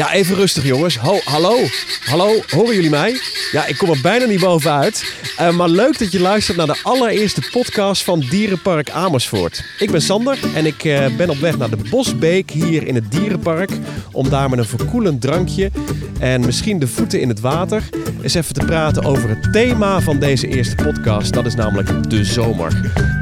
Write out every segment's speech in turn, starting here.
Ja, even rustig jongens. Hallo? Hallo, horen jullie mij? Ja, ik kom er bijna niet bovenuit. Uh, maar leuk dat je luistert naar de allereerste podcast van Dierenpark Amersfoort. Ik ben Sander en ik uh, ben op weg naar de Bosbeek hier in het dierenpark. Om daar met een verkoelend drankje en misschien de voeten in het water eens even te praten over het thema van deze eerste podcast. Dat is namelijk de zomer.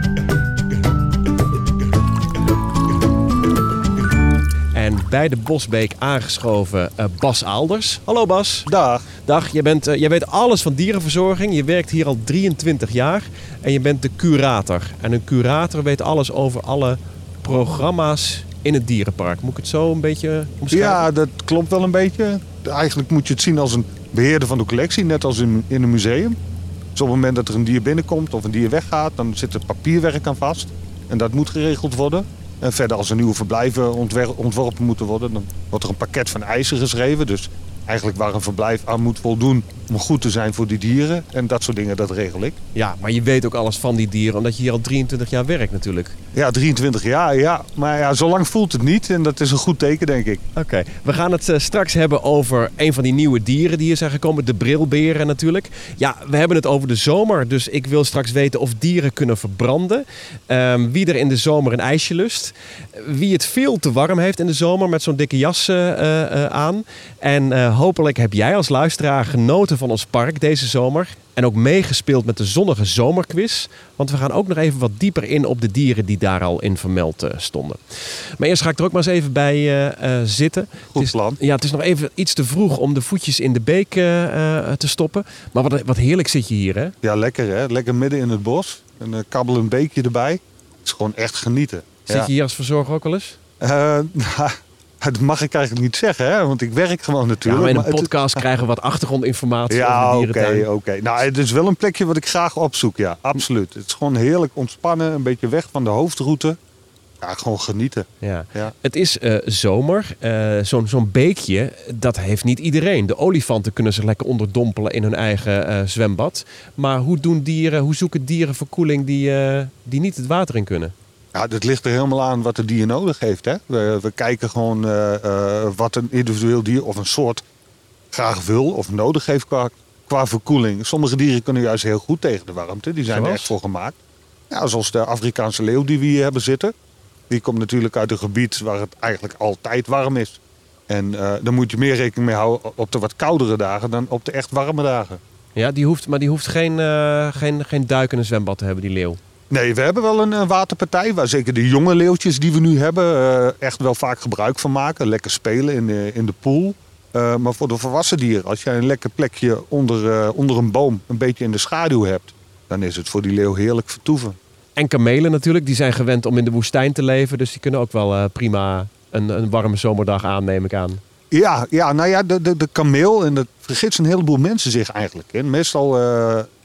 Bij de Bosbeek aangeschoven uh, Bas Aalders. Hallo Bas. Dag. Dag, je bent, uh, jij weet alles van dierenverzorging. Je werkt hier al 23 jaar en je bent de curator. En een curator weet alles over alle programma's in het dierenpark. Moet ik het zo een beetje omschrijven? Ja, dat klopt wel een beetje. Eigenlijk moet je het zien als een beheerder van de collectie, net als in, in een museum. Dus op het moment dat er een dier binnenkomt of een dier weggaat, dan zit er papierwerk aan vast. En dat moet geregeld worden. En verder als er nieuwe verblijven ontworpen moeten worden, dan wordt er een pakket van eisen geschreven. Dus eigenlijk waar een verblijf aan moet voldoen om goed te zijn voor die dieren. En dat soort dingen, dat regel ik. Ja, maar je weet ook alles van die dieren, omdat je hier al 23 jaar werkt natuurlijk. Ja, 23 jaar, ja. Maar ja, zo lang voelt het niet en dat is een goed teken, denk ik. Oké, we gaan het uh, straks hebben over een van die nieuwe dieren die hier zijn gekomen. De brilberen natuurlijk. Ja, we hebben het over de zomer, dus ik wil straks weten of dieren kunnen verbranden. Um, wie er in de zomer een ijsje lust. Wie het veel te warm heeft in de zomer met zo'n dikke jas uh, uh, aan. En hopelijk heb jij als luisteraar genoten van ons park deze zomer. En ook meegespeeld met de zonnige zomerquiz. Want we gaan ook nog even wat dieper in op de dieren die daar al in vermeld uh, stonden. Maar eerst ga ik er ook maar eens even bij uh, uh, zitten. Goed het is, plan. Ja, het is nog even iets te vroeg om de voetjes in de beek te stoppen. Maar wat, wat heerlijk zit je hier, hè? Ja, lekker hè. Lekker midden in het bos. Een uh, kabbelend beekje erbij. Het is gewoon echt genieten. Zit ja. je hier als verzorger ook wel eens? Dat mag ik eigenlijk niet zeggen, hè? want ik werk gewoon natuurlijk. Ja, maar in een podcast het... krijgen we wat achtergrondinformatie ja, over oké, oké. Nou, het is wel een plekje wat ik graag opzoek, ja, absoluut. Het is gewoon heerlijk ontspannen, een beetje weg van de hoofdroute. Ja, gewoon genieten. Ja. ja. Het is uh, zomer. Uh, Zo'n zo'n beekje, dat heeft niet iedereen. De olifanten kunnen zich lekker onderdompelen in hun eigen uh, zwembad. Maar hoe, doen dieren, hoe zoeken dieren verkoeling die, die niet het water in kunnen? Ja, dat ligt er helemaal aan wat de dier nodig heeft. Hè? We, we kijken gewoon uh, uh, wat een individueel dier of een soort graag wil of nodig heeft qua, qua verkoeling. Sommige dieren kunnen juist heel goed tegen de warmte. Die zijn Zoals? er echt voor gemaakt. Ja, zoals de Afrikaanse leeuw die we hier hebben zitten. Die komt natuurlijk uit een gebied waar het eigenlijk altijd warm is. En uh, dan moet je meer rekening mee houden op de wat koudere dagen dan op de echt warme dagen. Ja, die hoeft, maar die hoeft geen, geen, geen duik in een zwembad te hebben, die leeuw. Nee, we hebben wel een, een waterpartij waar zeker de jonge leeuwtjes die we nu hebben uh, echt wel vaak gebruik van maken. Lekker spelen in de, in de pool. Uh, maar voor de volwassen dieren, als jij een lekker plekje onder, uh, onder een boom een beetje in de schaduw hebt, dan is het voor die leeuw heerlijk vertoeven. En kamelen natuurlijk, die zijn gewend om in de woestijn te leven. Dus die kunnen ook wel prima een, een warme zomerdag aan, neem ik aan. Ja, ja nou ja, de, de, de kameel, en dat vergist een heleboel mensen zich eigenlijk. En meestal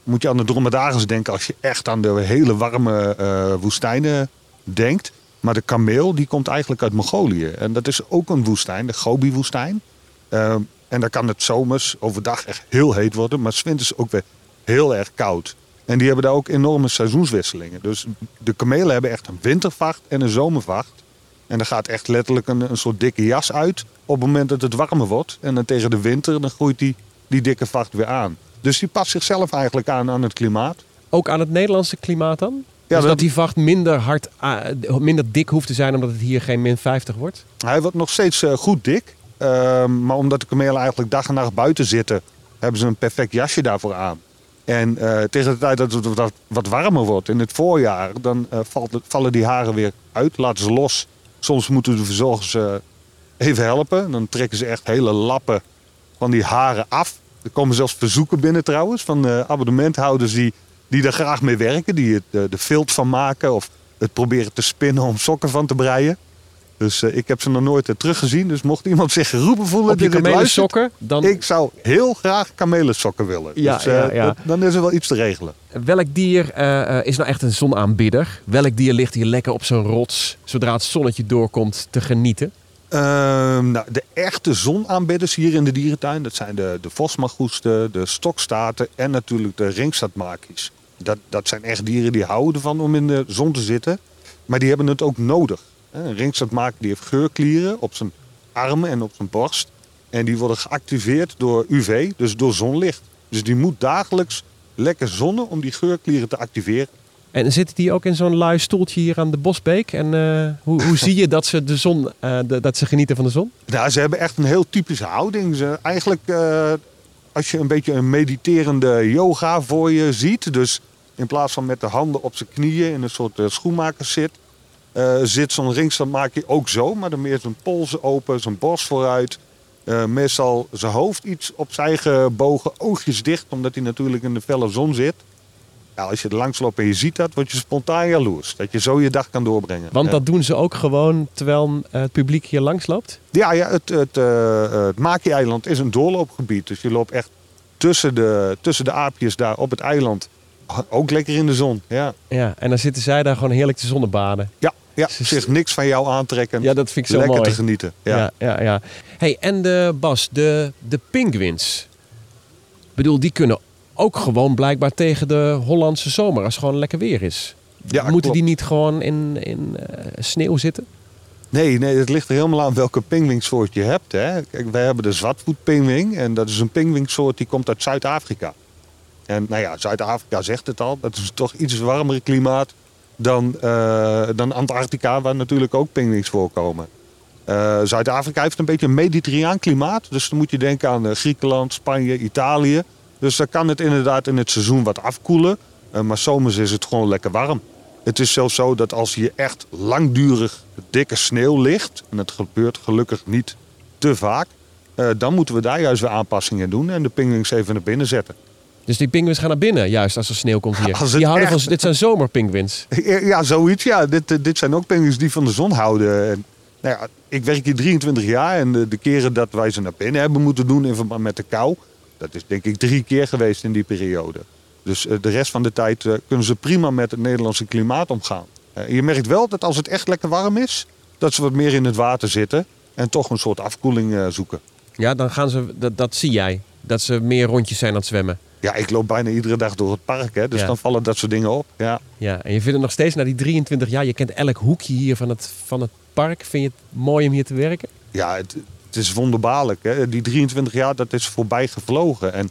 moet je aan de dromedariërs denken als je echt aan de hele warme uh, woestijnen denkt. Maar de kameel die komt eigenlijk uit Mongolië. En dat is ook een woestijn, de Gobi-woestijn. Uh, en daar kan het zomers overdag echt heel heet worden, maar winters ook weer heel erg koud. En die hebben daar ook enorme seizoenswisselingen. Dus de kamelen hebben echt een wintervacht en een zomervacht. En er gaat echt letterlijk een, een soort dikke jas uit op het moment dat het warmer wordt. En dan tegen de winter dan groeit die, die dikke vacht weer aan. Dus die past zichzelf eigenlijk aan aan het klimaat. Ook aan het Nederlandse klimaat dan? Ja, dus dat die vacht minder, hard, minder dik hoeft te zijn omdat het hier geen min 50 wordt? Hij wordt nog steeds uh, goed dik. Uh, maar omdat de kamelen eigenlijk dag en nacht buiten zitten, hebben ze een perfect jasje daarvoor aan. En uh, tegen de tijd dat het wat, warmer wordt in het voorjaar, dan valt het, vallen die haren weer uit, laten ze los. Soms moeten de verzorgers even helpen. Dan trekken ze echt hele lappen van die haren af. Er komen zelfs verzoeken binnen trouwens van uh, abonnementhouders die, die daar graag mee werken. Die het, uh, de vilt van maken of het proberen te spinnen om sokken van te breien. Dus uh, ik heb ze nog nooit teruggezien. Dus mocht iemand zich geroepen voelen... Op je kamelensokken? Dan... Ik zou heel graag kamelensokken willen. Ja, dus ja, ja. dan is er wel iets te regelen. Welk dier is nou echt een zonaanbidder? Welk dier ligt hier lekker op zijn rots... zodra het zonnetje doorkomt te genieten? Uh, nou, de echte zonaanbidders hier in de dierentuin, dat zijn de, de vosmagoesten, de stokstaten en natuurlijk de ringstadmakies. Dat, dat zijn echt dieren die houden ervan om in de zon te zitten, maar die hebben het ook nodig. Een ringstadmaker die heeft geurklieren op zijn armen en op zijn borst. En die worden geactiveerd door UV, dus door zonlicht. Dus die moet dagelijks lekker zonnen om die geurklieren te activeren. En zitten die ook in zo'n lui stoeltje hier aan de Bosbeek? En eh, hoe, hoe zie je dat ze, de zon, eh, dat ze genieten van de zon? Nou, ze hebben echt een heel typische houding. Ze, eigenlijk, eh, als je een beetje een mediterende yoga voor je ziet, dus in plaats van met de handen op zijn knieën in een soort schoenmakers zit, zit zo'n ringstand maak je ook zo, maar dan meer zijn polsen open, zijn borst vooruit. meestal zijn hoofd iets opzij gebogen, oogjes dicht, omdat hij natuurlijk in de felle zon zit. Ja, als je er langs loopt en je ziet dat, word je spontaan jaloers. Dat je zo je dag kan doorbrengen. Want dat doen ze ook gewoon terwijl eh, het publiek hier langs loopt? Ja, ja het, het, eh, het Maki-eiland is een doorloopgebied. Dus je loopt echt tussen de, tussen de aapjes daar op het eiland. Ook lekker in de zon. Ja, Ja, en dan zitten zij daar gewoon heerlijk te zonnebaden. ja, ja. zich niks van jou aantrekken. Ja, dat vind ik zo lekker mooi. te genieten. Ja. Ja, ja, ja. Hey, en de Bas, de, de pinguïns. Ik bedoel, die kunnen ook gewoon blijkbaar tegen de Hollandse zomer als het gewoon lekker weer is. Ja, Moeten klopt. die niet gewoon in, in eh, sneeuw zitten? Nee, nee, het ligt er helemaal aan welke pingwingsoort je hebt. Hè. Kijk, wij hebben de zwartvoetpingwing. En dat is een pingwingsoort die komt uit Zuid-Afrika. En nou ja, Zuid-Afrika zegt het al. Dat is toch iets warmer klimaat dan, eh, dan Antarctica, waar natuurlijk ook pingwings voorkomen. Eh, Zuid-Afrika heeft een beetje een mediterraan klimaat. Dus dan moet je denken aan Griekenland, Spanje, Italië. Dus dan kan het inderdaad in het seizoen wat afkoelen. Eh, maar zomers is het gewoon lekker warm. Het is zelfs zo dat als hier echt langdurig dikke sneeuw ligt, en dat gebeurt gelukkig niet te vaak, eh, dan moeten we daar juist weer aanpassingen doen en de pingwings even naar binnen zetten. Dus die pinguïns gaan naar binnen, juist als er sneeuw komt hier. Die houden echt- van, dit zijn zomerpinguïns. Ja, zoiets. Ja, dit, eh, dit zijn ook pingwings die van de zon houden. En, nou ja, ik werk hier 23 jaar en de, de keren dat wij ze naar binnen hebben moeten doen in verband met de kou, dat is denk ik drie keer geweest in die periode. Dus eh, de rest van de tijd eh, kunnen ze prima met het Nederlandse klimaat omgaan. Eh, je merkt wel dat als het echt lekker warm is, dat ze wat meer in het water zitten en toch een soort afkoeling zoeken. Ja, dan gaan ze, dat, dat zie jij. Dat ze meer rondjes zijn aan het zwemmen. Ja, ik loop bijna iedere dag door het park, hè, dus Ja. dan vallen dat soort dingen op. Ja. Ja, en je vindt het nog steeds na die 23 jaar, je kent elk hoekje hier van het, van het park. Vind je het mooi om hier te werken? ja, het, het is wonderbaarlijk. Hè? Die 23 jaar, dat is voorbij gevlogen. En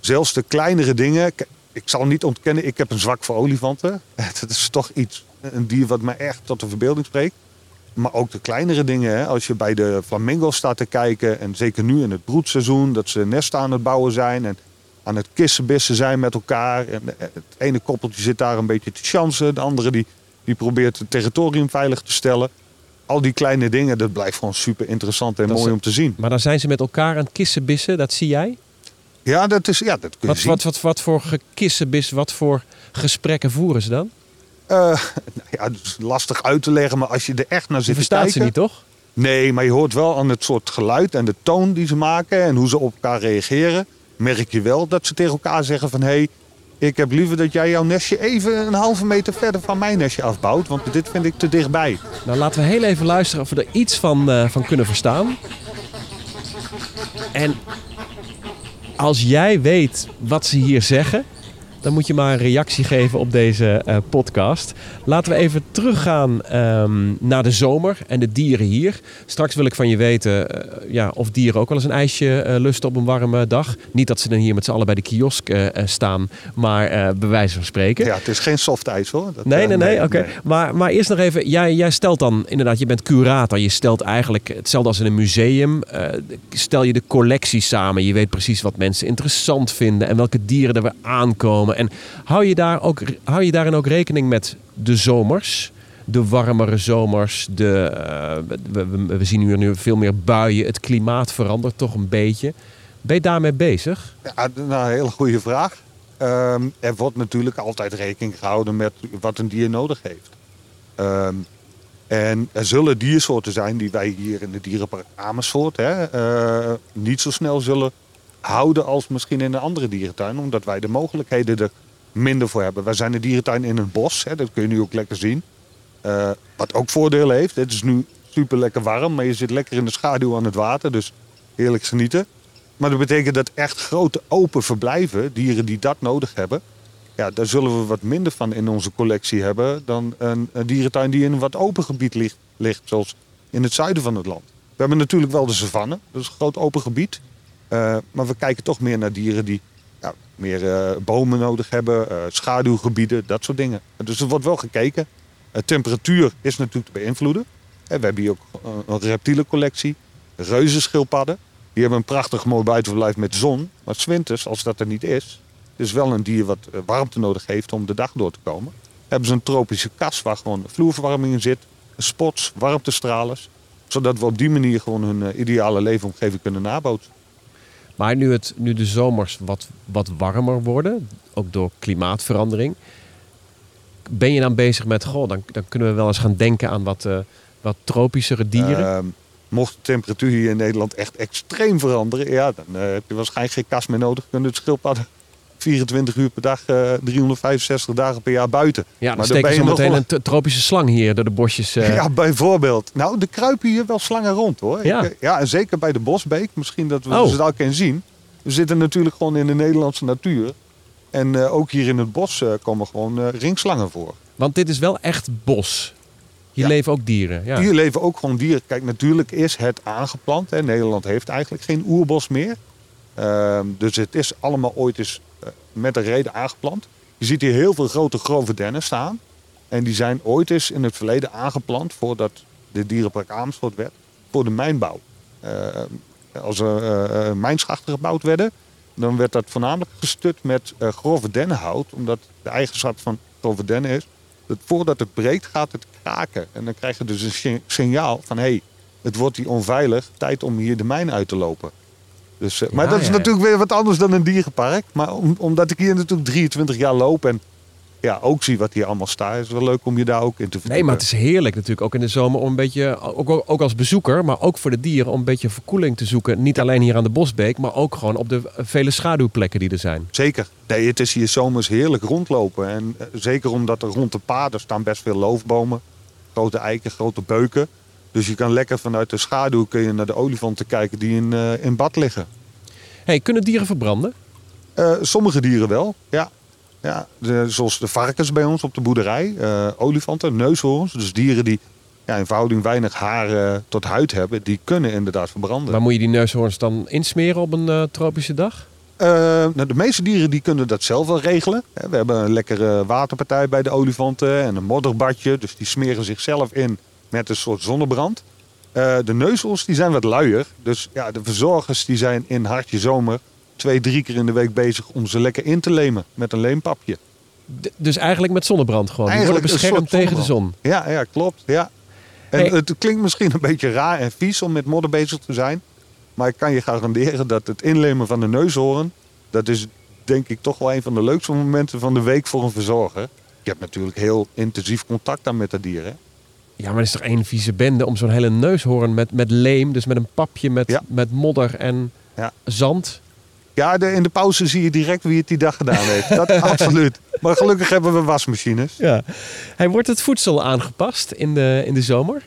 zelfs de kleinere dingen... Ik zal niet ontkennen, ik heb een zwak voor olifanten. Dat is toch iets, een dier wat mij echt tot de verbeelding spreekt. Maar ook de kleinere dingen. Hè? Als je bij de flamingo's staat te kijken... en zeker nu in het broedseizoen... dat ze nesten aan het bouwen zijn... en aan het kissenbissen zijn met elkaar. En eh, het ene koppeltje zit daar een beetje te chansen. De andere die, die probeert het territorium veilig te stellen. Al die kleine dingen, dat blijft gewoon super interessant en Dat mooi om te zien. Maar dan zijn ze met elkaar aan het kissenbissen, dat zie jij. Ja, dat, is, ja, dat kun je Wat, zien. wat, wat, wat voor gekissenbis, wat voor gesprekken voeren ze dan? Eh, nou ja, het is lastig uit te leggen, maar als je er echt naar Je zit te verstaat kijken... ze niet, toch? Nee, maar je hoort wel aan het soort geluid en de toon die ze maken... en hoe ze op elkaar reageren... merk je wel dat ze tegen elkaar zeggen van... hé, hey, ik heb liever dat jij jouw nestje even een halve meter verder van mijn nestje afbouwt... want dit vind ik te dichtbij. Nou, laten we heel even luisteren of we er iets van, eh, van kunnen verstaan. En als jij weet wat ze hier zeggen, dan moet je maar een reactie geven op deze eh, podcast. Laten we even teruggaan ehm, naar de zomer en de dieren hier. Straks wil ik van je weten eh, ja, of dieren ook wel eens een ijsje eh, lusten op een warme dag. Niet dat ze dan hier met z'n allen bij de kiosk staan, maar bij wijze van spreken. Ja, het is geen soft ijs hoor. Dat, Nee, eh, nee, nee. Oké. Maar, maar eerst nog even. Jij, jij stelt dan inderdaad, je bent curator. Je stelt eigenlijk hetzelfde als in een museum. stel je de collectie samen. Je weet precies wat mensen interessant vinden en welke dieren er weer aankomen. En hou je, daar ook, hou je daarin ook rekening met de zomers? De warmere zomers. De, eh, we, zien hier nu veel meer buien. Het klimaat verandert toch een beetje. Ben je daarmee bezig? Ja, nou, een hele goede vraag. Ehm, er wordt natuurlijk altijd rekening gehouden met wat een dier nodig heeft. Ehm, en er zullen diersoorten zijn die wij hier in de dierenpark Amersfoort hè, eh, niet zo snel zullen houden als misschien in een andere dierentuin. Omdat wij de mogelijkheden er minder voor hebben. Wij zijn een dierentuin in een bos, hè, dat kun je nu ook lekker zien. Eh, wat ook voordelen heeft. Het is nu super lekker warm, maar je zit lekker in de schaduw aan het water. Dus heerlijk genieten. Maar dat betekent dat echt grote open verblijven, dieren die dat nodig hebben, ja, daar zullen we wat minder van in onze collectie hebben dan een, een dierentuin die in een wat open gebied ligt, ligt, zoals in het zuiden van het land. We hebben natuurlijk wel de savanne, dat is een groot open gebied. Uh, maar we kijken toch meer naar dieren die ja, meer uh, bomen nodig hebben, uh, schaduwgebieden, dat soort dingen. Dus er wordt wel gekeken. temperatuur is natuurlijk te beïnvloeden. we hebben hier ook een reptielencollectie, reuzenschildpadden. Die hebben een prachtig mooi buitenverblijf met zon. Maar winters, als dat er niet is, is wel een dier wat warmte nodig heeft om de dag door te komen. Hebben ze een tropische kas waar gewoon vloerverwarming in zit, spots, warmtestralers. Zodat we op die manier gewoon hun ideale leefomgeving kunnen nabootsen. Maar nu, het, nu de zomers wat, wat warmer worden, ook door klimaatverandering, ben je dan bezig met, goh, dan, dan kunnen we wel eens gaan denken aan wat, uh, wat tropischere dieren? Uh, mocht de temperatuur hier in Nederland echt extreem veranderen, ja, dan uh, heb je waarschijnlijk geen kast meer nodig. Kunnen het schildpadden 24 uur per dag, 365 eh, dagen per jaar buiten. Ja, dan steken ze meteen een tropische slang hier door de bosjes. Uh... Ja, bijvoorbeeld. Nou, er kruipen hier wel slangen rond hoor. Ja, Ik, ja en zeker bij de Bosbeek. Misschien dat we oh. ze dat kunnen zien. We zitten natuurlijk gewoon in de Nederlandse natuur. En uh, ook hier in het bos uh, komen gewoon uh, ringslangen voor. Want dit is wel echt bos. Hier ja. leven ook dieren. Ja. Hier leven ook gewoon dieren. Kijk, natuurlijk is het aangeplant. Hè. Nederland heeft eigenlijk geen oerbos meer. Ehm, dus het is allemaal ooit eens eh, met een reden aangeplant. Je ziet hier heel veel grote grove dennen staan. En die zijn ooit eens in het verleden aangeplant voordat de dierenpark Amersfoort werd. Voor de mijnbouw. Ehm, als er uh, mijnschachten gebouwd werden, dan werd dat voornamelijk gestut met grove dennenhout. Omdat de eigenschap van grove dennen is dat voordat het breekt gaat het kraken. En dan krijg je dus een signaal van hé, hey, het wordt hier onveilig, tijd om hier de mijn uit te lopen. Dus, uh, maar dat is natuurlijk weer wat anders dan een dierenpark. Maar omdat ik hier natuurlijk 23 jaar loop en ja, ook zie wat hier allemaal staat, is het wel leuk om je daar ook in te verdiepen. Nee, maar het is heerlijk natuurlijk ook in de zomer om een beetje, ook, ook als bezoeker, maar ook voor de dieren, om een beetje verkoeling te zoeken. Niet alleen hier aan de Bosbeek, maar ook gewoon op de vele schaduwplekken die er zijn. Zeker. Nee, het is hier zomers heerlijk rondlopen. En eh, zeker omdat er rond de paden staan best veel loofbomen. Grote eiken, grote beuken. Dus je kan lekker vanuit de schaduw kun je naar de olifanten kijken die in, uh, in bad liggen. Hey, kunnen dieren verbranden? Uh, sommige dieren wel, ja. ja de, zoals de varkens bij ons op de boerderij. Uh, olifanten, neushoorns. Dus dieren die ja, in verhouding weinig haar tot huid hebben. Die kunnen inderdaad verbranden. Maar moet je die neushoorns dan insmeren op een tropische dag? nou, de meeste dieren die kunnen dat zelf wel regelen. We hebben een lekkere waterpartij bij de olifanten en een modderbadje. Dus die smeren zichzelf in met een soort zonnebrand. Uh, de neuzels die zijn wat luier. Dus ja, de verzorgers die zijn in hartje zomer twee, drie keer in de week bezig om ze lekker in te lemen met een leempapje. dus eigenlijk met zonnebrand gewoon. Die worden beschermd tegen de zon. Ja, ja klopt. Ja. En het klinkt misschien een beetje raar en vies om met modder bezig te zijn. Maar ik kan je garanderen dat het inlemen van de neushoorn... dat is denk ik toch wel een van de leukste momenten van de week voor een verzorger. Je hebt natuurlijk heel intensief contact dan met de dieren. Ja, maar het is toch één vieze bende om zo'n hele neushoorn met, met leem, dus met een papje met, met modder en ja. zand. Ja, de, in de pauze zie je direct wie het die dag gedaan heeft. Dat absoluut. Maar gelukkig hebben we wasmachines. Ja. Hij wordt het voedsel aangepast in de, in de zomer?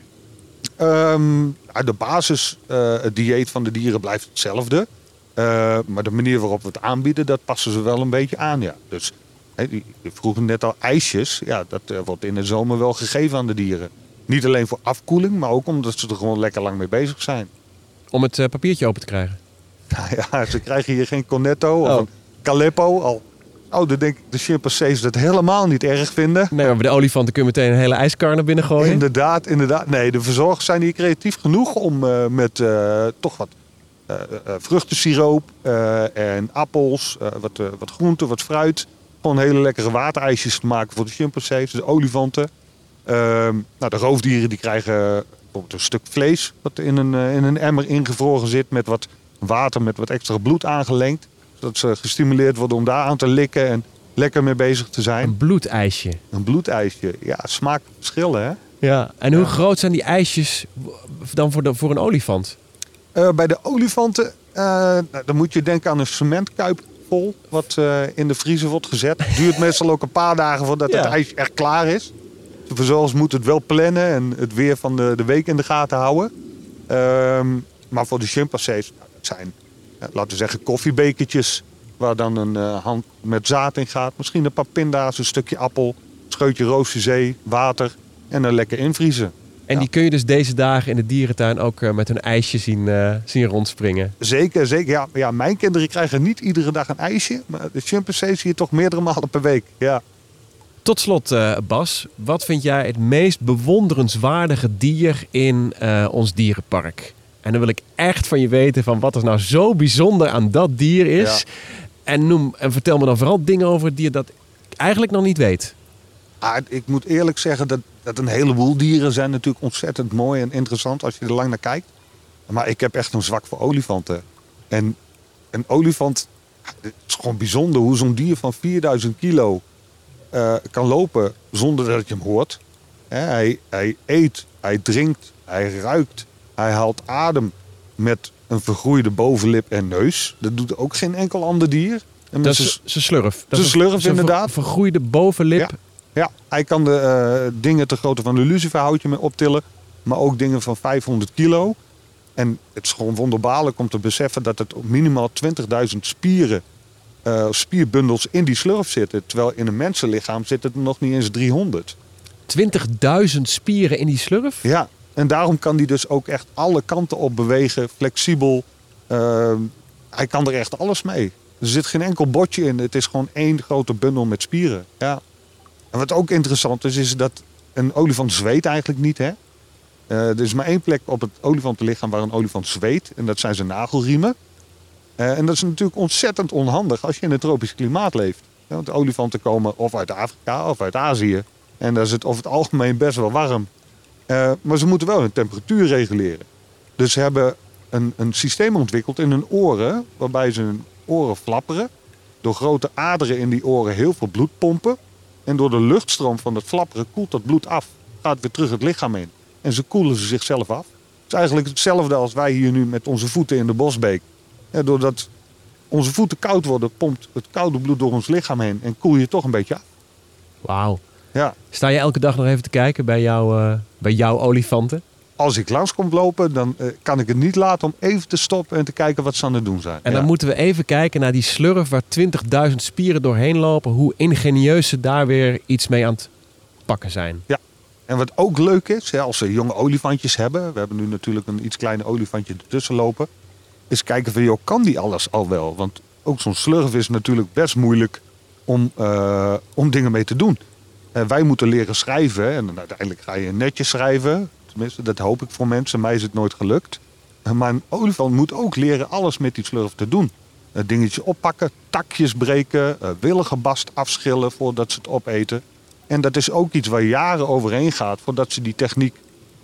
Um, de basis, uh, het dieet van de dieren blijft hetzelfde. Uh, maar de manier waarop we het aanbieden, dat passen ze wel een beetje aan. Ja. Dus je vroeg net al ijsjes. Ja, dat uh, wordt in de zomer wel gegeven aan de dieren. Niet alleen voor afkoeling, maar ook omdat ze er gewoon lekker lang mee bezig zijn. Om het uh, papiertje open te krijgen? Nou ja, ze krijgen hier geen cornetto of oh. een Calippo. Al, oh, dan denk ik de chimpansees dat helemaal niet erg vinden. Nee, maar bij de olifanten kun je meteen een hele ijskar naar binnen gooien. Inderdaad, inderdaad. Nee, de verzorgers zijn hier creatief genoeg om uh, met uh, toch wat uh, vruchtensiroop en appels, wat, wat groenten, wat fruit. Gewoon hele lekkere waterijsjes te maken voor de chimpansees, de olifanten. Ehm, nou, de roofdieren die krijgen bijvoorbeeld een stuk vlees wat in een, eh, in een emmer ingevroren zit met wat water, met wat extra bloed aangelengd. Zodat ze gestimuleerd worden om daar aan te likken en lekker mee bezig te zijn. Een bloedijsje. Een bloedijsje. Ja, smaak verschillen hè. Ja, en hoe groot zijn die ijsjes dan voor, de, voor een olifant? Uh, bij de olifanten, uh, nou, dan moet je denken aan een cementkuip vol, wat uh, in de vriezer wordt gezet. Het duurt meestal ook een paar dagen voordat het ijs echt klaar is. De verzorgers moeten het wel plannen en het weer van de, de week in de gaten houden. Ehm, maar voor de chimpansees, nou, dat zijn, laten we zeggen, koffiebekertjes. Waar dan een uh, hand met zaad in gaat. Misschien een paar pinda's, een stukje appel, een scheutje roosjezee, water. En dan lekker invriezen. En die kun je dus deze dagen in de dierentuin ook eh, met hun ijsje zien, eh, zien rondspringen. Zeker, zeker. Ja, ja, mijn kinderen krijgen niet iedere dag een ijsje. Maar de chimpansees zie je toch meerdere malen per week. Ja. Tot slot, eh, Bas, wat vind jij het meest bewonderenswaardige dier in eh, ons dierenpark? En dan wil ik echt van je weten van wat er nou zo bijzonder aan dat dier is. En, noem, en vertel me dan vooral dingen over het dier dat ik eigenlijk nog niet weet. Ah, ik moet eerlijk zeggen dat, dat een heleboel dieren zijn natuurlijk ontzettend mooi en interessant als je er lang naar kijkt. Maar ik heb echt een zwak voor olifanten. En een olifant, het is gewoon bijzonder hoe zo'n dier van 4000 kilo eh, kan lopen zonder dat je hem hoort. Hè, hij, hij eet, hij drinkt, hij ruikt, hij haalt adem met een vergroeide bovenlip en neus. Dat doet ook geen enkel ander dier. En Dat is zijn slurf. Dat is slurf, ver- inderdaad. vergroeide bovenlip. Ja. Ja, hij kan de eh, dingen ter grootte van een luciferhoutje mee optillen. Maar ook dingen van 500 kilo. En het is gewoon wonderbaarlijk om te beseffen dat het op minimaal 20.000 spieren, eh, spierbundels in die slurf zitten. Terwijl in een mensenlichaam zit het nog niet eens 300. 20.000 spieren in die slurf. Ja, en daarom kan hij dus ook echt alle kanten op bewegen, flexibel. Eh, hij kan er echt alles mee. Er zit geen enkel botje in. Het is gewoon één grote bundel met spieren. Ja. En wat ook interessant is, is dat een olifant zweet eigenlijk niet. Hè? Eh, er is maar één plek op het olifantenlichaam waar een olifant zweet. En dat zijn zijn nagelriemen. Eh, en dat is natuurlijk ontzettend onhandig als je in een tropisch klimaat leeft. Ja, want de olifanten komen of uit Afrika of uit Azië. En daar is het over het algemeen best wel warm. Eh, maar ze moeten wel hun temperatuur reguleren. Dus ze hebben een, een systeem ontwikkeld in hun oren, waarbij ze hun oren flapperen. Door grote aderen in die oren heel veel bloed pompen. En door de luchtstroom van het flapperen koelt dat bloed af. Gaat weer terug het lichaam in. En ze koelen ze zichzelf af. Het is eigenlijk hetzelfde als wij hier nu met onze voeten in de bosbeek. Ja, doordat onze voeten koud worden, pompt het koude bloed door ons lichaam heen. En koel je toch een beetje af. Wauw. Ja. Sta je elke dag nog even te kijken bij, jou, eh, bij jouw olifanten? Als ik langs kom lopen, dan eh, kan ik het niet laten om even te stoppen en te kijken wat ze aan het doen zijn. En Ja. dan moeten we even kijken naar die slurf waar 20.000 spieren doorheen lopen. Hoe ingenieus ze daar weer iets mee aan het pakken zijn. En wat ook leuk is, hè, als ze jonge olifantjes hebben, we hebben nu natuurlijk een iets kleiner olifantje ertussen lopen, is kijken van, joh, kan die alles al wel? Want ook zo'n slurf is natuurlijk best moeilijk om, eh, om dingen mee te doen. En wij moeten leren schrijven en uiteindelijk ga je netjes schrijven. Tenminste, dat hoop ik voor mensen. Mij is het nooit gelukt. Maar een olifant moet ook leren alles met die slurf te doen. Uh, dingetje oppakken, takjes breken, wilgenbast afschillen voordat ze het opeten. En dat is ook iets waar jaren overheen gaat voordat ze die techniek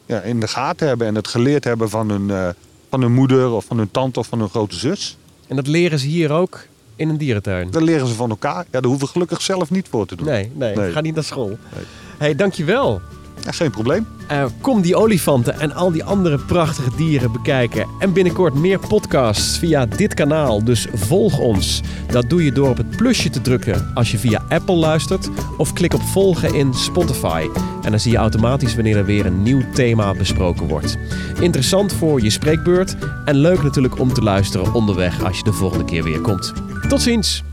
ja, in de gaten hebben en het geleerd hebben van hun, van hun moeder of van hun tante of van hun grote zus. En dat leren ze hier ook in een dierentuin. Dat leren ze van elkaar. Ja, daar hoeven we gelukkig zelf niet voor te doen. Nee, nee, Nee. ga niet naar school. hey, dankjewel. Ja, geen probleem. Eh, kom die olifanten en al die andere prachtige dieren bekijken. En binnenkort meer podcasts via dit kanaal. Dus volg ons. Dat doe je door op het plusje te drukken als je via Apple luistert. Of klik op volgen in Spotify. En dan zie je automatisch wanneer er weer een nieuw thema besproken wordt. Interessant voor je spreekbeurt. En leuk natuurlijk om te luisteren onderweg als je de volgende keer weer komt. Tot ziens!